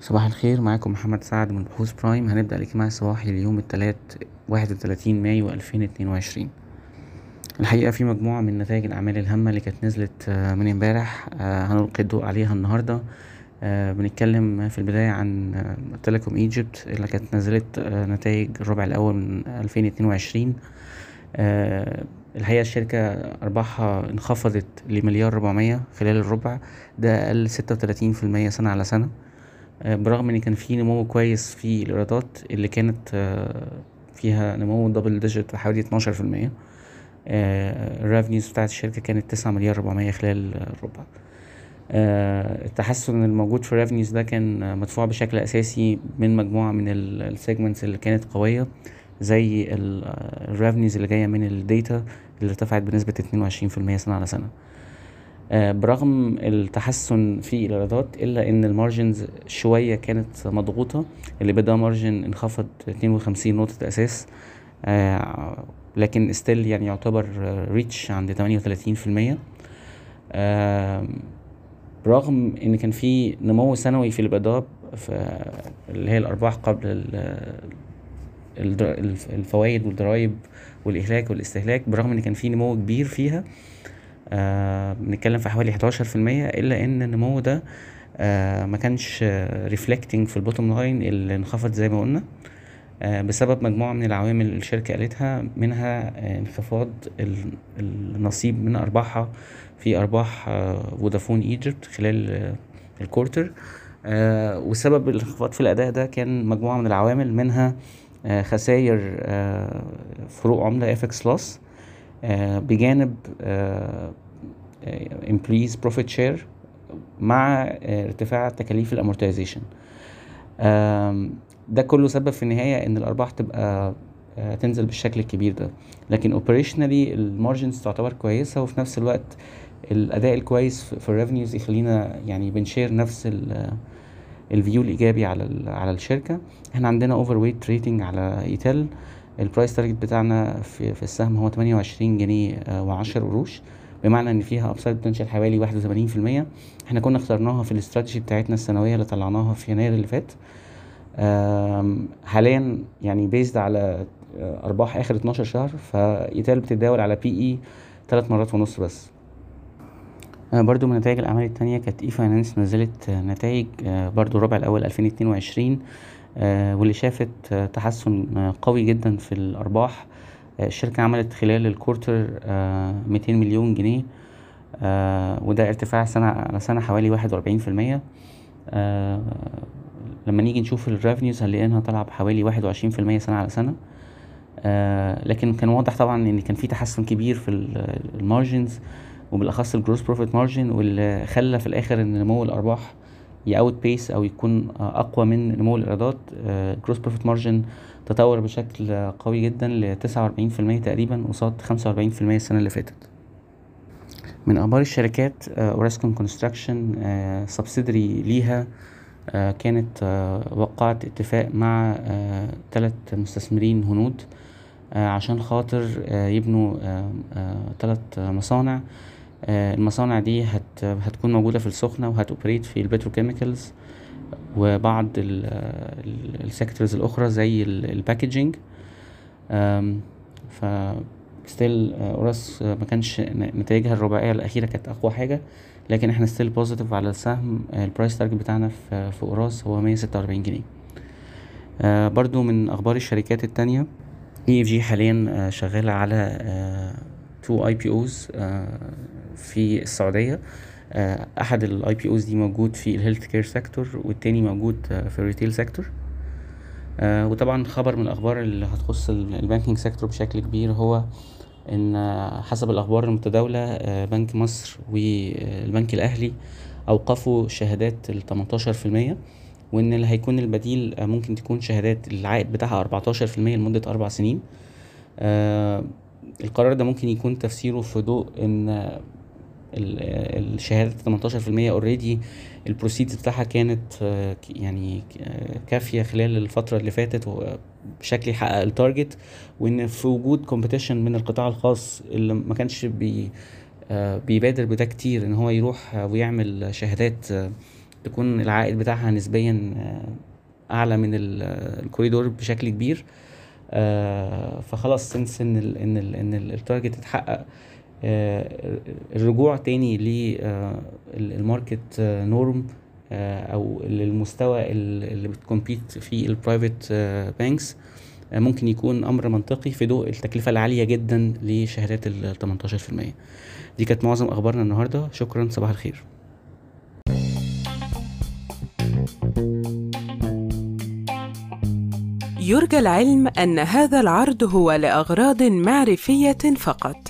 صباح الخير معاكم محمد سعد من بحوث Prime. هنبدأ الاجتماع الصباحي ليوم واحد وتلاتين مايو ألفين اتنين وعشرين. الحقيقة في مجموعة من نتائج الأعمال الهامة اللي كانت نزلت من امبارح هنلقي الضوء عليها النهاردة. بنتكلم في البداية عن Telecom Egypt اللي كانت نزلت نتايج الربع الأول من ألفين اتنين وعشرين. الحقيقة الشركة أرباحها انخفضت لمليار ربعمية خلال الربع. ده أقل ستة وتلاتين في المية سنة على سنة. برغم إن كان في نمو كويس في الإيرادات اللي كانت فيها نمو double digit في المية ال revenues بتاعت الشركة كانت تسعة مليار ربعمية خلال الربع. التحسن الموجود في ال revenues ده كان مدفوع بشكل أساسي من مجموعة من ال segments اللي كانت قوية زي ال revenues اللي جاية من ال data اللي ارتفعت بنسبة اتنين وعشرين في المية سنة على سنة. برغم التحسن في الإيرادات إلا إن ال margins شوية كانت مضغوطة. ال EBITDA margin انخفض اتنين وخمسين نقطة أساس لكن still يعني يعتبر rich عند تمانية وتلاتين في المية. برغم إن كان في نمو سنوي في ال EBITDA اللي هي الأرباح قبل الفوائد والضرايب والإهلاك والاستهلاك برغم إن كان في نمو كبير فيها آه بنتكلم في حوالي حداشر في المية إلا إن النمو ده آه مكانش reflecting في ال bottom line اللي انخفض زي ما قلنا آه بسبب مجموعة من العوامل اللي الشركة قالتها منها انخفاض النصيب من أرباحها في أرباح Vodafone Egypt خلال ال quarter وسبب الانخفاض في الأداء ده كان مجموعة من العوامل منها خساير فروق عملة FX loss بجانب employees profit share مع ارتفاع تكاليف ال amortization ده كله سبب في النهاية إن الأرباح تبقى تنزل بالشكل الكبير ده. لكن operationally ال margins تعتبر كويسة وفي نفس الوقت الأداء الكويس في ال revenues يخلينا يعني بنشير نفس ال view الإيجابي على على الشركة. إحنا عندنا overweight rating على ETEL ال price target بتاعنا في, في السهم هو تمانية وعشرين جنيه وعشر قروش. بمعنى إن فيها upside potential حوالي واحد وتمانين في المية. إحنا كنا اخترناها في الاستراتيجي بتاعتنا السنوية اللي طلعناها في يناير اللي فات. حاليا يعني based على أرباح آخر اتناشر شهر ف ETEL بتتداول على P/E تلات مرات ونص بس. برضو من نتائج الأعمال التانية كانت e-finance نزلت نتائج برضو الربع اتنين وعشرين. واللي شافت تحسن قوي جدا في الأرباح. الشركة عملت خلال ال quarter ميتين مليون جنيه. وده ارتفاع سنة على سنة حوالي واحد وأربعين في المية. لما نيجي نشوف ال revenues هنلاقي إنها طالعة بحوالي واحد وعشرين في المية سنة على سنة. لكن كان واضح طبعا إن كان في تحسن كبير في ال margins وبالأخص ال gross profit margin واللي خلى في الآخر إن نمو الأرباح ي outpace أو يكون أقوى من نمو الإيرادات gross profit margin تطور بشكل قوي جدا في المية تقريبا قصاد خمسة وأربعين في المية السنة اللي فاتت. من أخبار الشركات Orascom Construction subsidiary ليها كانت وقعت اتفاق مع تلات مستثمرين هنود عشان خاطر يبنوا تلات مصانع. المصانع دي هت هتكون موجودة في السخنة وهت operate في ال petrochemicals وبعض ال sectors الأخرى زي ال packaging ف still ORAS ما كانش نتائجها الرباعية الأخيرة كانت أقوى حاجة لكن إحنا still positive على السهم. ال price target بتاعنا في في ORAS هو مية ستة وأربعين جنيه. برضو من أخبار الشركات التانية EFG حاليا شغالة على two IPOs في السعودية. أحد ال IPOs دي موجود في ال health care sector والتاني موجود في ال retail sector وطبعا خبر من الأخبار اللي هتخص ال banking sector بشكل كبير هو إن حسب الأخبار المتداولة بنك مصر والبنك الأهلي أوقفوا شهادات في المية وإن اللي هيكون البديل ممكن تكون شهادات العائد بتاعها أربعتاشر في المية لمدة أربع سنين. القرار ده ممكن يكون تفسيره في ضوء إن في المية already ال proceeds بتاعها كانت يعني كافية خلال الفترة اللي فاتت بشكل يحقق ال target وإن في وجود competition من القطاع الخاص اللي ما كانش بي بيبادر بده كتير إن هو يروح ويعمل شهادات تكون العائد بتاعها نسبيا آه، أعلى من الكوريدور بشكل كبير. آه، فخلاص since إن ال إن ال إن target اتحقق آه، الرجوع تاني لل market norm أو للمستوى اللي بت compete فيه ال private banks ممكن يكون أمر منطقي في ضوء التكلفة العالية جدا لشهادات ال 18% دي كانت معظم أخبارنا النهارده. شكرا. صباح الخير. يرجى العلم أن هذا العرض هو لأغراض معرفية فقط.